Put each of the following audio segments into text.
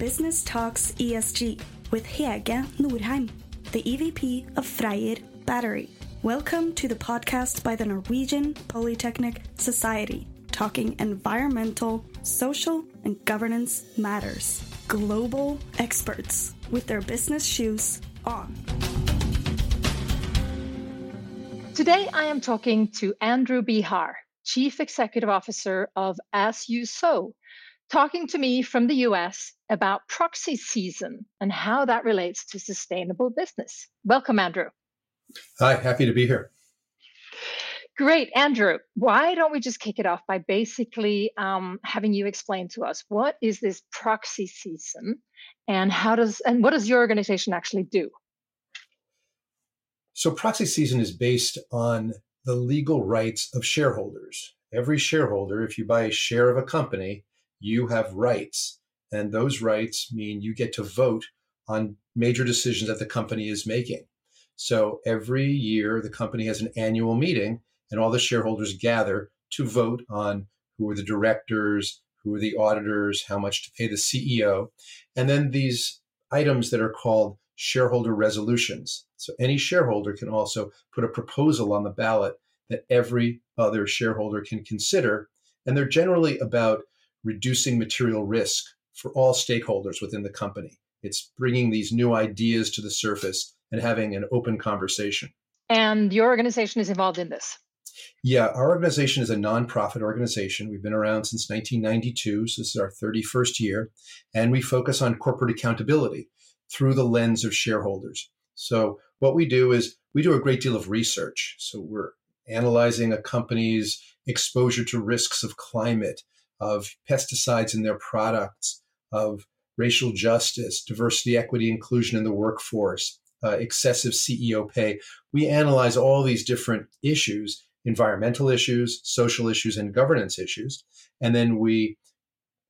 Business Talks ESG with Hege Norheim, the EVP of Freyr Battery. Welcome to the podcast by the Norwegian Polytechnic Society, talking environmental, social, and governance matters. Global experts with their business shoes on. Today, I am talking to Andrew Behar, Chief Executive Officer of As You Sow, talking to me from the US about proxy season and how that relates to sustainable business. Welcome, Andrew. Hi, happy to be here. Great, Andrew. Why don't we just kick it off by basically um, having you explain to us what is this proxy season, and how does and what does your organization actually do? So, proxy season is based on the legal rights of shareholders. Every shareholder, if you buy a share of a company, you have rights. And those rights mean you get to vote on major decisions that the company is making. So every year, the company has an annual meeting, and all the shareholders gather to vote on who are the directors, who are the auditors, how much to pay the CEO. And then these items that are called shareholder resolutions. So any shareholder can also put a proposal on the ballot that every other shareholder can consider. And they're generally about reducing material risk for all stakeholders within the company. It's bringing these new ideas to the surface and having an open conversation. And your organization is involved in this? Yeah, our organization is a nonprofit organization. We've been around since 1992, so this is our 31st year, and we focus on corporate accountability through the lens of shareholders. So, what we do is we do a great deal of research. So, we're analyzing a company's exposure to risks of climate, of pesticides in their products, of racial justice, diversity, equity, inclusion in the workforce, uh, excessive CEO pay. We analyze all these different issues environmental issues, social issues, and governance issues. And then we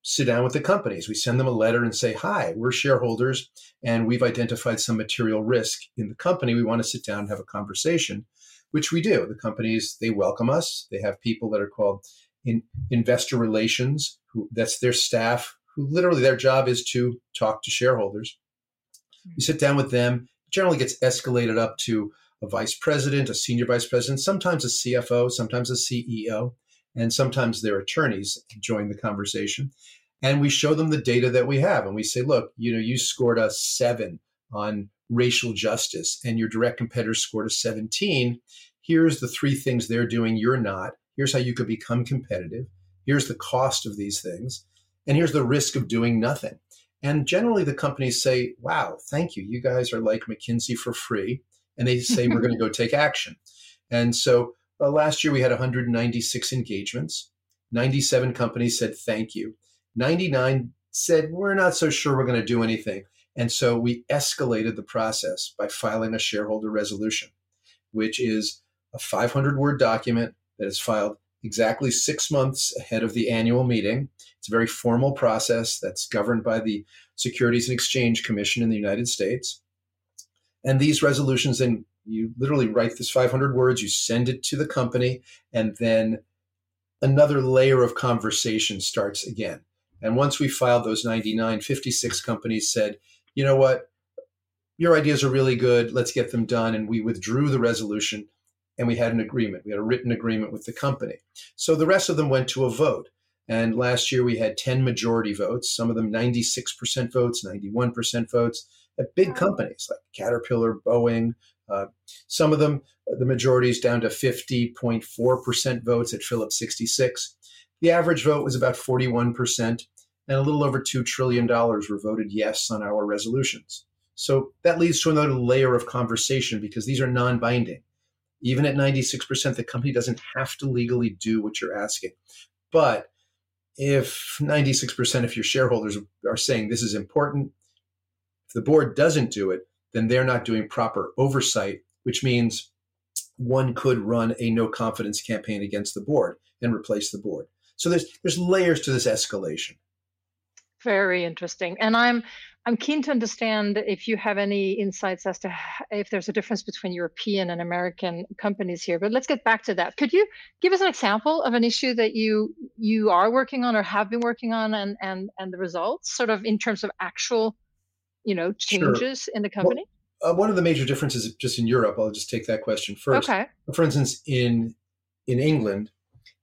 sit down with the companies. We send them a letter and say, Hi, we're shareholders and we've identified some material risk in the company. We want to sit down and have a conversation, which we do. The companies, they welcome us. They have people that are called in investor relations, who that's their staff, who literally their job is to talk to shareholders. You sit down with them, generally gets escalated up to a vice president, a senior vice president, sometimes a CFO, sometimes a CEO, and sometimes their attorneys join the conversation. And we show them the data that we have. And we say, look, you know, you scored a seven on racial justice, and your direct competitor scored a 17. Here's the three things they're doing you're not. Here's how you could become competitive. Here's the cost of these things. And here's the risk of doing nothing. And generally, the companies say, wow, thank you. You guys are like McKinsey for free. And they say, we're going to go take action. And so uh, last year, we had 196 engagements. 97 companies said, thank you. 99 said, we're not so sure we're going to do anything. And so we escalated the process by filing a shareholder resolution, which is a 500 word document that is filed exactly six months ahead of the annual meeting. It's a very formal process that's governed by the Securities and Exchange Commission in the United States. And these resolutions, then you literally write this 500 words, you send it to the company, and then another layer of conversation starts again. And once we filed those 99, 56 companies said, you know what? Your ideas are really good. Let's get them done. And we withdrew the resolution and we had an agreement. We had a written agreement with the company. So the rest of them went to a vote. And last year we had 10 majority votes, some of them 96% votes, 91% votes at big companies like Caterpillar, Boeing. Uh, some of them, the majority is down to 50.4% votes at Phillips 66. The average vote was about 41%, and a little over $2 trillion were voted yes on our resolutions. So that leads to another layer of conversation because these are non binding. Even at 96%, the company doesn't have to legally do what you're asking. But if 96% of your shareholders are saying this is important, if the board doesn't do it, then they're not doing proper oversight, which means one could run a no confidence campaign against the board and replace the board. So there's there's layers to this escalation. Very interesting. And I'm I'm keen to understand if you have any insights as to if there's a difference between European and American companies here. But let's get back to that. Could you give us an example of an issue that you you are working on or have been working on, and and and the results, sort of in terms of actual, you know, changes sure. in the company? Well, uh, one of the major differences, just in Europe, I'll just take that question first. Okay. For instance, in in England,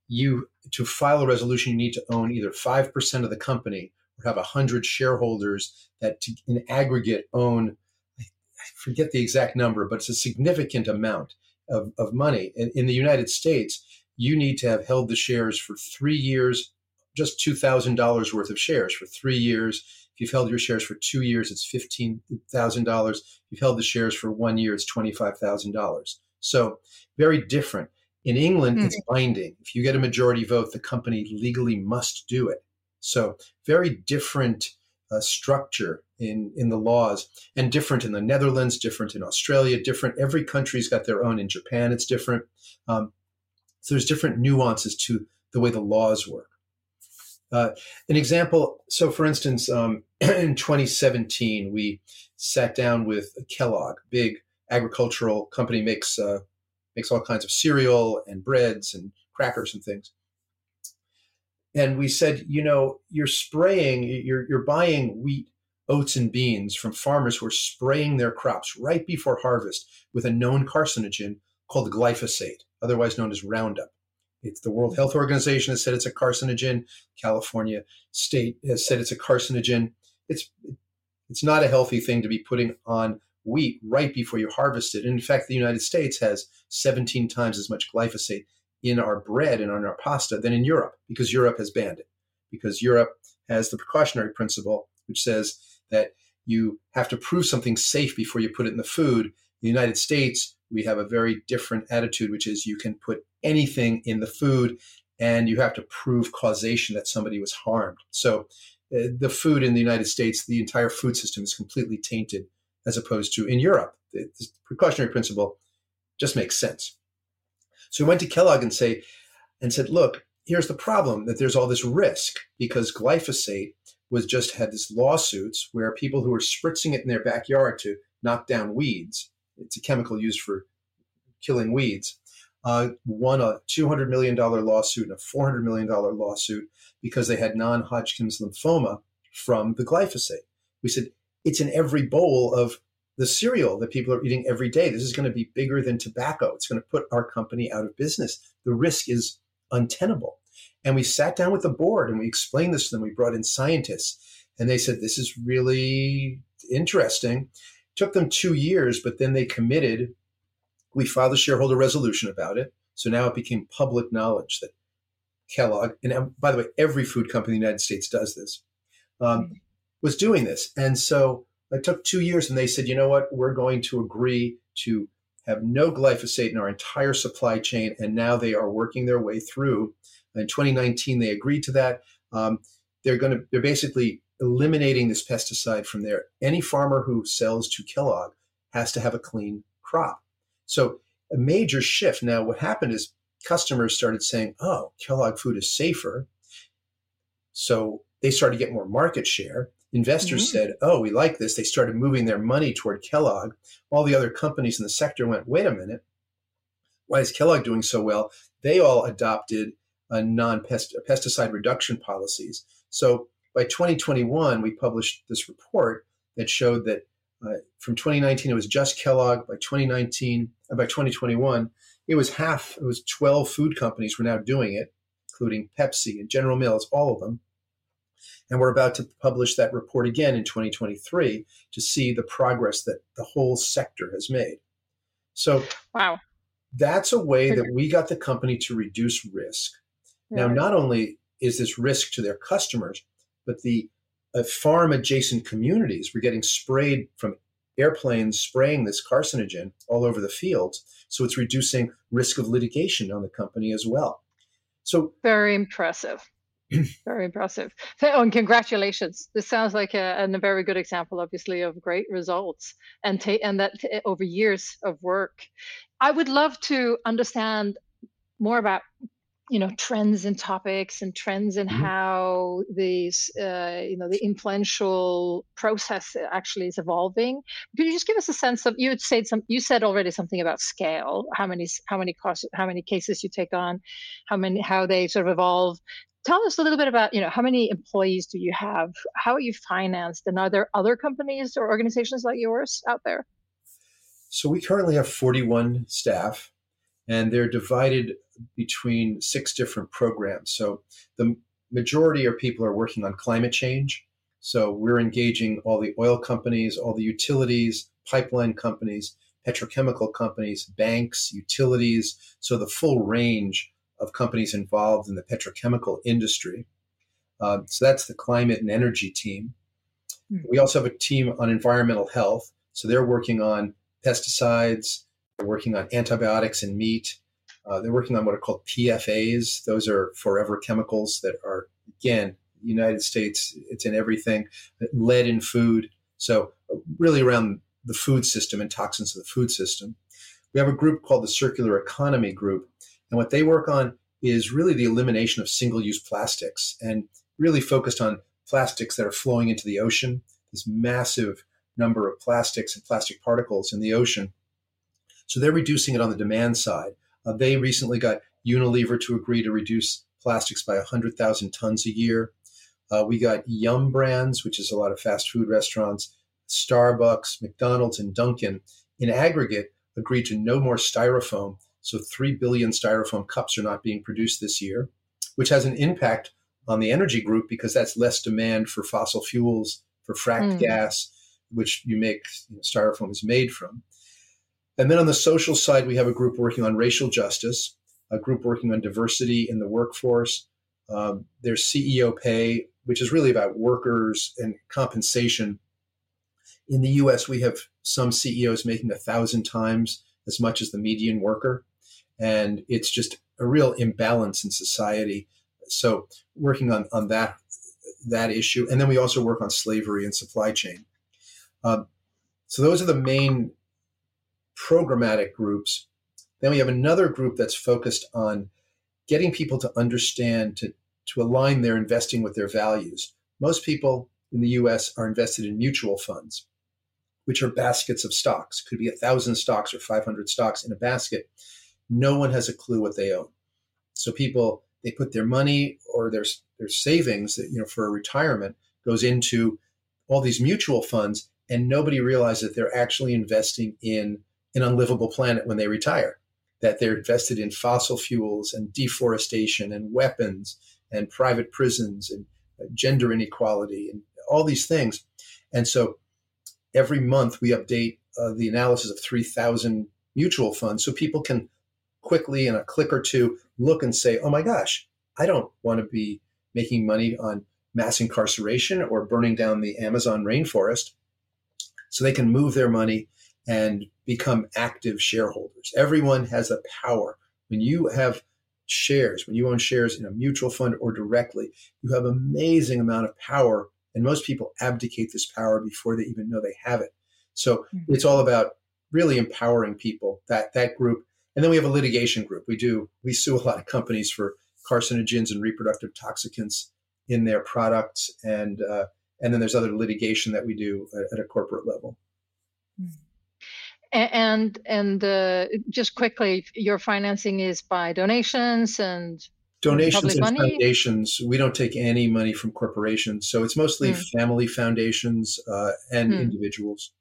you to file a resolution, you need to own either five percent of the company or have 100 shareholders that to, in aggregate own, I forget the exact number, but it's a significant amount of, of money. In, in the United States, you need to have held the shares for three years, just $2,000 worth of shares for three years. If you've held your shares for two years, it's $15,000. If you've held the shares for one year, it's $25,000. So very different. In England, mm-hmm. it's binding. If you get a majority vote, the company legally must do it. So very different uh, structure in in the laws, and different in the Netherlands, different in Australia, different. Every country's got their own. In Japan, it's different. Um, so there's different nuances to the way the laws work. Uh, an example. So, for instance, um, in 2017, we sat down with Kellogg, big agricultural company, makes uh, makes all kinds of cereal and breads and crackers and things and we said, you know, you're spraying, you're you're buying wheat, oats, and beans from farmers who are spraying their crops right before harvest with a known carcinogen called glyphosate, otherwise known as Roundup. It's the World Health Organization has said it's a carcinogen. California State has said it's a carcinogen. It's it's not a healthy thing to be putting on wheat right before you harvest it. And in fact, the United States has 17 times as much glyphosate in our bread and on our pasta than in Europe because Europe has banned it. Because Europe has the precautionary principle, which says that you have to prove something safe before you put it in the food. In the United States, we have a very different attitude, which is you can put anything in the food and you have to prove causation that somebody was harmed. So uh, the food in the United States, the entire food system is completely tainted as opposed to in Europe. The, the precautionary principle just makes sense. So we went to Kellogg and say and said, look, here's the problem that there's all this risk because glyphosate was just had this lawsuits where people who were spritzing it in their backyard to knock down weeds. It's a chemical used for killing weeds. Uh, won a $200 million lawsuit and a $400 million lawsuit because they had non Hodgkin's lymphoma from the glyphosate. We said, it's in every bowl of the cereal that people are eating every day. This is going to be bigger than tobacco. It's going to put our company out of business. The risk is untenable. And we sat down with the board and we explained this to them. We brought in scientists and they said, This is really interesting. It took them two years, but then they committed. We filed a shareholder resolution about it. So now it became public knowledge that Kellogg, and um, by the way, every food company in the United States does this, um, was doing this. And so it took two years, and they said, you know what, we're going to agree to have no glyphosate in our entire supply chain. And now they are working their way through. In 2019, they agreed to that. Um, they're going to, they're basically eliminating this pesticide from there. Any farmer who sells to Kellogg has to have a clean crop. So a major shift. Now, what happened is customers started saying, oh, Kellogg food is safer. So they started to get more market share. Investors mm-hmm. said, oh, we like this. They started moving their money toward Kellogg. All the other companies in the sector went, wait a minute. Why is Kellogg doing so well? They all adopted a non pesticide reduction policies. So by 2021, we published this report that showed that uh, from 2019 it was just Kellogg. By 2019, uh, by 2021, it was half. It was 12 food companies were now doing it, including Pepsi and General Mills, all of them. And we're about to publish that report again in 2023 to see the progress that the whole sector has made. So, wow. That's a way that we got the company to reduce risk. Yeah. Now, not only is this risk to their customers, but the uh, farm adjacent communities were getting sprayed from airplanes spraying this carcinogen all over the fields. So it's reducing risk of litigation on the company as well. So very impressive. Very impressive. Oh, and congratulations. This sounds like a, a very good example, obviously, of great results and ta- and that t- over years of work. I would love to understand more about you know trends and topics and trends in mm-hmm. how these uh, you know the influential process actually is evolving could you just give us a sense of you had said some you said already something about scale how many how many costs how many cases you take on how many how they sort of evolve tell us a little bit about you know how many employees do you have how are you financed and are there other companies or organizations like yours out there so we currently have 41 staff and they're divided between six different programs. So the majority of people are working on climate change. So we're engaging all the oil companies, all the utilities, pipeline companies, petrochemical companies, banks, utilities. So the full range of companies involved in the petrochemical industry. Uh, so that's the climate and energy team. Mm-hmm. We also have a team on environmental health. So they're working on pesticides, they're working on antibiotics in meat, uh, they're working on what are called PFAs. Those are forever chemicals that are, again, United States, it's in everything, lead in food. So, really around the food system and toxins of the food system. We have a group called the Circular Economy Group. And what they work on is really the elimination of single use plastics and really focused on plastics that are flowing into the ocean. This massive number of plastics and plastic particles in the ocean. So they're reducing it on the demand side. Uh, they recently got Unilever to agree to reduce plastics by 100,000 tons a year. Uh, we got Yum Brands, which is a lot of fast food restaurants, Starbucks, McDonald's, and Dunkin' in aggregate agreed to no more styrofoam. So 3 billion styrofoam cups are not being produced this year, which has an impact on the energy group because that's less demand for fossil fuels, for fracked mm. gas, which you make you know, styrofoam is made from. And then on the social side, we have a group working on racial justice, a group working on diversity in the workforce. Um, there's CEO pay, which is really about workers and compensation. In the US, we have some CEOs making a thousand times as much as the median worker. And it's just a real imbalance in society. So working on, on that that issue. And then we also work on slavery and supply chain. Um, so those are the main programmatic groups. Then we have another group that's focused on getting people to understand, to, to align their investing with their values. Most people in the US are invested in mutual funds, which are baskets of stocks. Could be a thousand stocks or 500 stocks in a basket. No one has a clue what they own. So people, they put their money or their, their savings that, you know, for a retirement goes into all these mutual funds and nobody realizes that they're actually investing in an unlivable planet when they retire, that they're invested in fossil fuels and deforestation and weapons and private prisons and gender inequality and all these things. And so every month we update uh, the analysis of 3,000 mutual funds so people can quickly, in a click or two, look and say, oh my gosh, I don't want to be making money on mass incarceration or burning down the Amazon rainforest. So they can move their money and become active shareholders. Everyone has a power. When you have shares, when you own shares in a mutual fund or directly, you have amazing amount of power. And most people abdicate this power before they even know they have it. So mm-hmm. it's all about really empowering people, that that group. And then we have a litigation group. We do we sue a lot of companies for carcinogens and reproductive toxicants in their products, and uh, and then there's other litigation that we do at, at a corporate level. Mm-hmm and and uh, just quickly your financing is by donations and donations and money? foundations we don't take any money from corporations so it's mostly mm. family foundations uh, and mm. individuals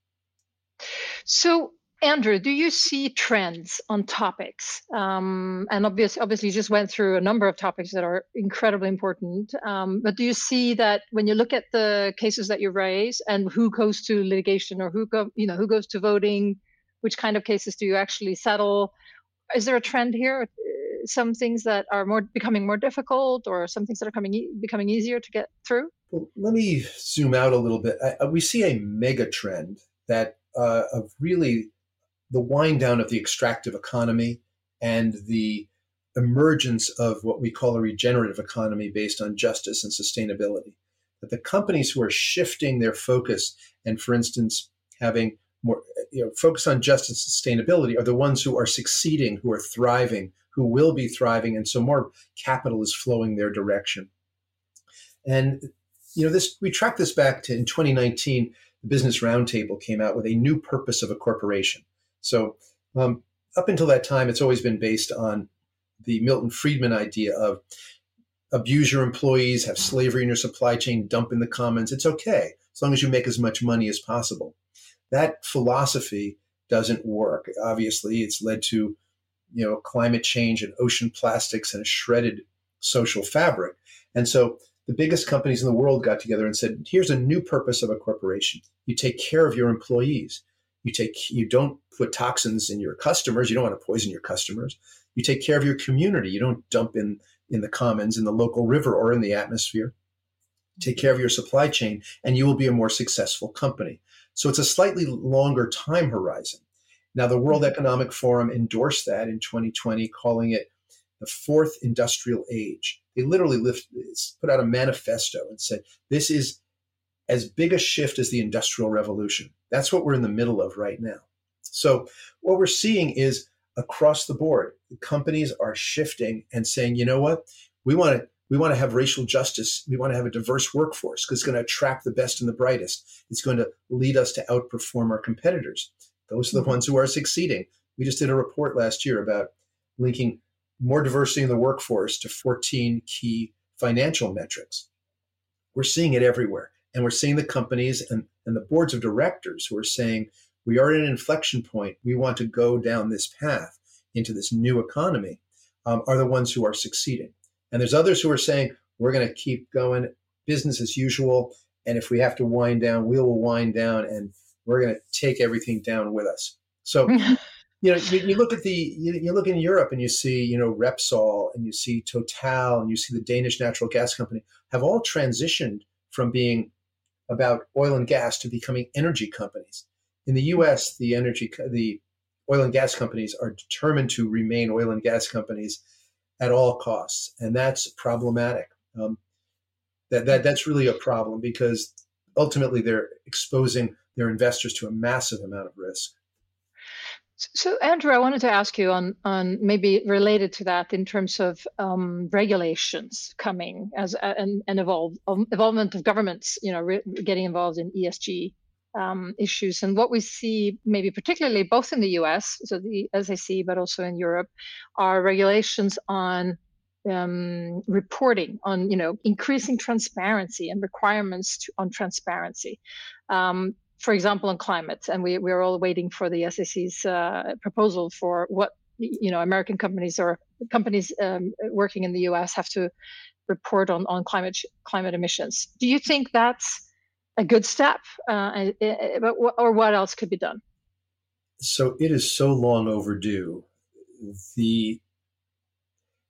so andrew do you see trends on topics um, and obviously obviously you just went through a number of topics that are incredibly important um, but do you see that when you look at the cases that you raise and who goes to litigation or who go you know who goes to voting which kind of cases do you actually settle? Is there a trend here? Some things that are more becoming more difficult, or some things that are coming becoming easier to get through. Well, let me zoom out a little bit. I, we see a mega trend that uh, of really the wind down of the extractive economy and the emergence of what we call a regenerative economy based on justice and sustainability. That the companies who are shifting their focus and, for instance, having more you know, focus on justice sustainability are the ones who are succeeding, who are thriving, who will be thriving, and so more capital is flowing their direction. And you know, this we track this back to in 2019, the Business Roundtable came out with a new purpose of a corporation. So um, up until that time, it's always been based on the Milton Friedman idea of abuse your employees, have slavery in your supply chain, dump in the commons. It's okay as long as you make as much money as possible. That philosophy doesn't work. Obviously, it's led to you know climate change and ocean plastics and a shredded social fabric. And so the biggest companies in the world got together and said, here's a new purpose of a corporation. You take care of your employees. You take you don't put toxins in your customers. You don't want to poison your customers. You take care of your community. You don't dump in in the commons, in the local river, or in the atmosphere. Take care of your supply chain, and you will be a more successful company. So it's a slightly longer time horizon. Now, the World Economic Forum endorsed that in 2020, calling it the fourth industrial age. They literally lift, put out a manifesto and said, this is as big a shift as the Industrial Revolution. That's what we're in the middle of right now. So, what we're seeing is across the board. Companies are shifting and saying, you know what, we want to we want to have racial justice. We want to have a diverse workforce because it's going to attract the best and the brightest. It's going to lead us to outperform our competitors. Those are the mm-hmm. ones who are succeeding. We just did a report last year about linking more diversity in the workforce to 14 key financial metrics. We're seeing it everywhere. And we're seeing the companies and, and the boards of directors who are saying, we are at an inflection point. We want to go down this path into this new economy, um, are the ones who are succeeding. And there's others who are saying, we're going to keep going business as usual. And if we have to wind down, we will wind down and we're going to take everything down with us. So, you know, you, you, look at the, you, you, look in Europe and you see, you know, Repsol and you see Total and you see the Danish natural gas company have all transitioned from being about oil and gas to becoming energy companies. In the U.S., the energy, the oil and gas companies are determined to remain oil and gas companies at all costs, and that's problematic. Um, that, that that's really a problem because ultimately they're exposing their investors to a massive amount of risk. So, Andrew, I wanted to ask you on on maybe related to that in terms of um, regulations coming as and, and evolve um, involvement of governments, you know, re- getting involved in ESG um, issues. And what we see, maybe particularly both in the US, so the SEC, but also in Europe, are regulations on um, reporting, on you know increasing transparency and requirements to, on transparency. Um, for example, on climate, and we we're all waiting for the SEC's uh, proposal for what you know American companies or companies um, working in the US have to report on on climate climate emissions. Do you think that's a good step, uh, but or what else could be done? So it is so long overdue. The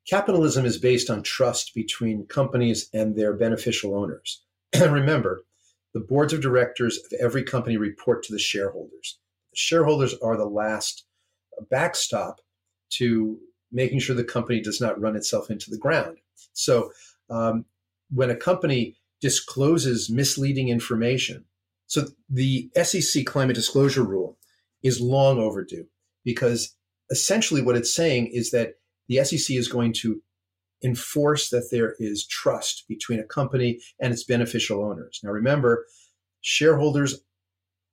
capitalism is based on trust between companies and their beneficial owners. And remember, the boards of directors of every company report to the shareholders. The shareholders are the last backstop to making sure the company does not run itself into the ground. So um, when a company discloses misleading information. So the SEC climate disclosure rule is long overdue because essentially what it's saying is that the SEC is going to enforce that there is trust between a company and its beneficial owners. Now remember, shareholders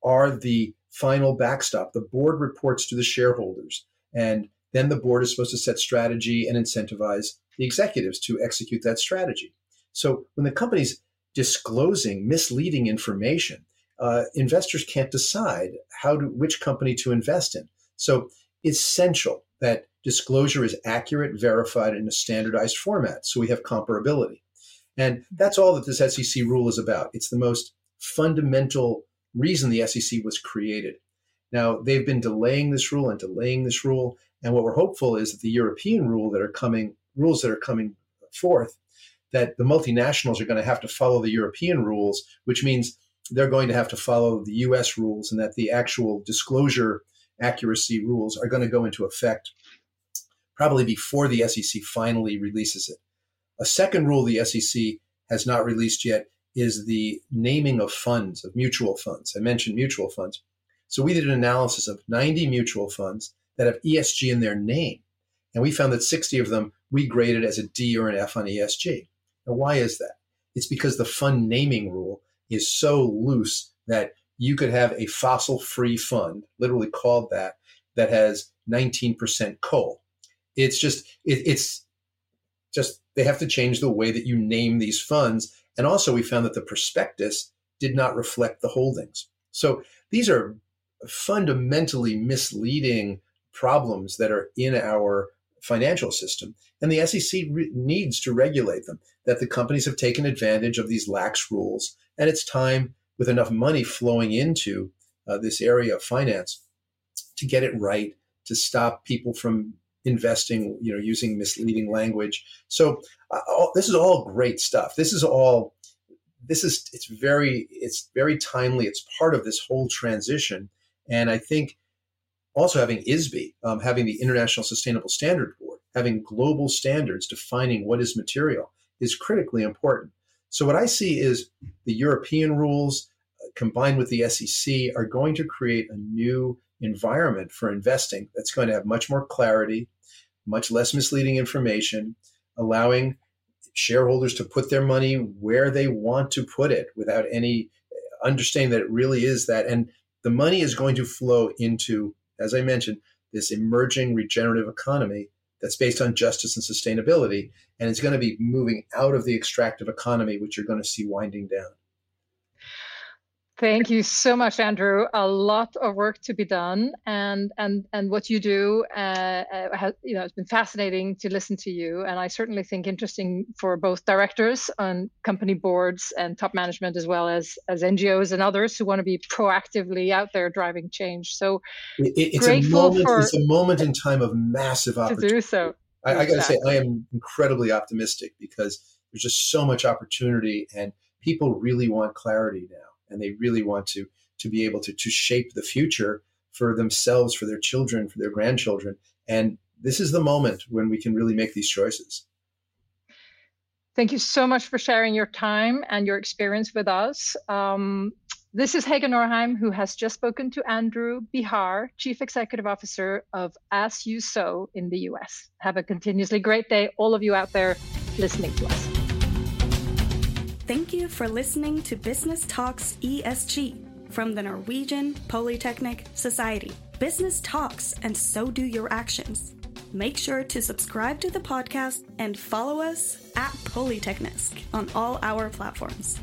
are the final backstop. The board reports to the shareholders and then the board is supposed to set strategy and incentivize the executives to execute that strategy. So when the company's disclosing misleading information, uh, investors can't decide how to which company to invest in. So it's essential that disclosure is accurate, verified in a standardized format, so we have comparability. And that's all that this SEC rule is about. It's the most fundamental reason the SEC was created. Now, they've been delaying this rule and delaying this rule. And what we're hopeful is that the European rule that are coming, rules that are coming forth that the multinationals are going to have to follow the European rules, which means they're going to have to follow the US rules, and that the actual disclosure accuracy rules are going to go into effect probably before the SEC finally releases it. A second rule the SEC has not released yet is the naming of funds, of mutual funds. I mentioned mutual funds. So we did an analysis of 90 mutual funds that have ESG in their name. And we found that 60 of them we graded as a D or an F on ESG. Now, why is that? It's because the fund naming rule is so loose that you could have a fossil free fund, literally called that, that has 19% coal. It's just, it, it's just, they have to change the way that you name these funds. And also, we found that the prospectus did not reflect the holdings. So these are fundamentally misleading problems that are in our financial system. And the SEC re- needs to regulate them, that the companies have taken advantage of these lax rules. And it's time, with enough money flowing into uh, this area of finance, to get it right, to stop people from investing, you know, using misleading language. So uh, all, this is all great stuff. This is all, this is, it's very, it's very timely. It's part of this whole transition. And I think also having ISSB, um, having the International Sustainable Standard Board, having global standards defining what is material is critically important. So what I see is the European rules uh, combined with the SEC are going to create a new environment for investing that's going to have much more clarity, much less misleading information, allowing shareholders to put their money where they want to put it without any uh, understanding that it really is that. And the money is going to flow into as I mentioned, this emerging regenerative economy that's based on justice and sustainability. And it's going to be moving out of the extractive economy, which you're going to see winding down. Thank you so much, Andrew. A lot of work to be done, and and and what you do, uh, uh, has, you know, it's been fascinating to listen to you, and I certainly think interesting for both directors on company boards and top management, as well as as NGOs and others who want to be proactively out there driving change. So it, it's a moment. For, it's a moment in time of massive opportunity. To do so. I, I got to say, I am incredibly optimistic because there's just so much opportunity, and people really want clarity now and they really want to to be able to to shape the future for themselves, for their children, for their grandchildren. And this is the moment when we can really make these choices. Thank you so much for sharing your time and your experience with us. Um, this is Hege Norheim, who has just spoken to Andrew Behar, Chief Executive Officer of As You Sow in the US. Have a continuously great day, all of you out there listening to us. Thank you for listening to Business Talks ESG from the Norwegian Polytechnic Society. Business talks, and so do your actions. Make sure to subscribe to the podcast and follow us at Polyteknisk on all our platforms.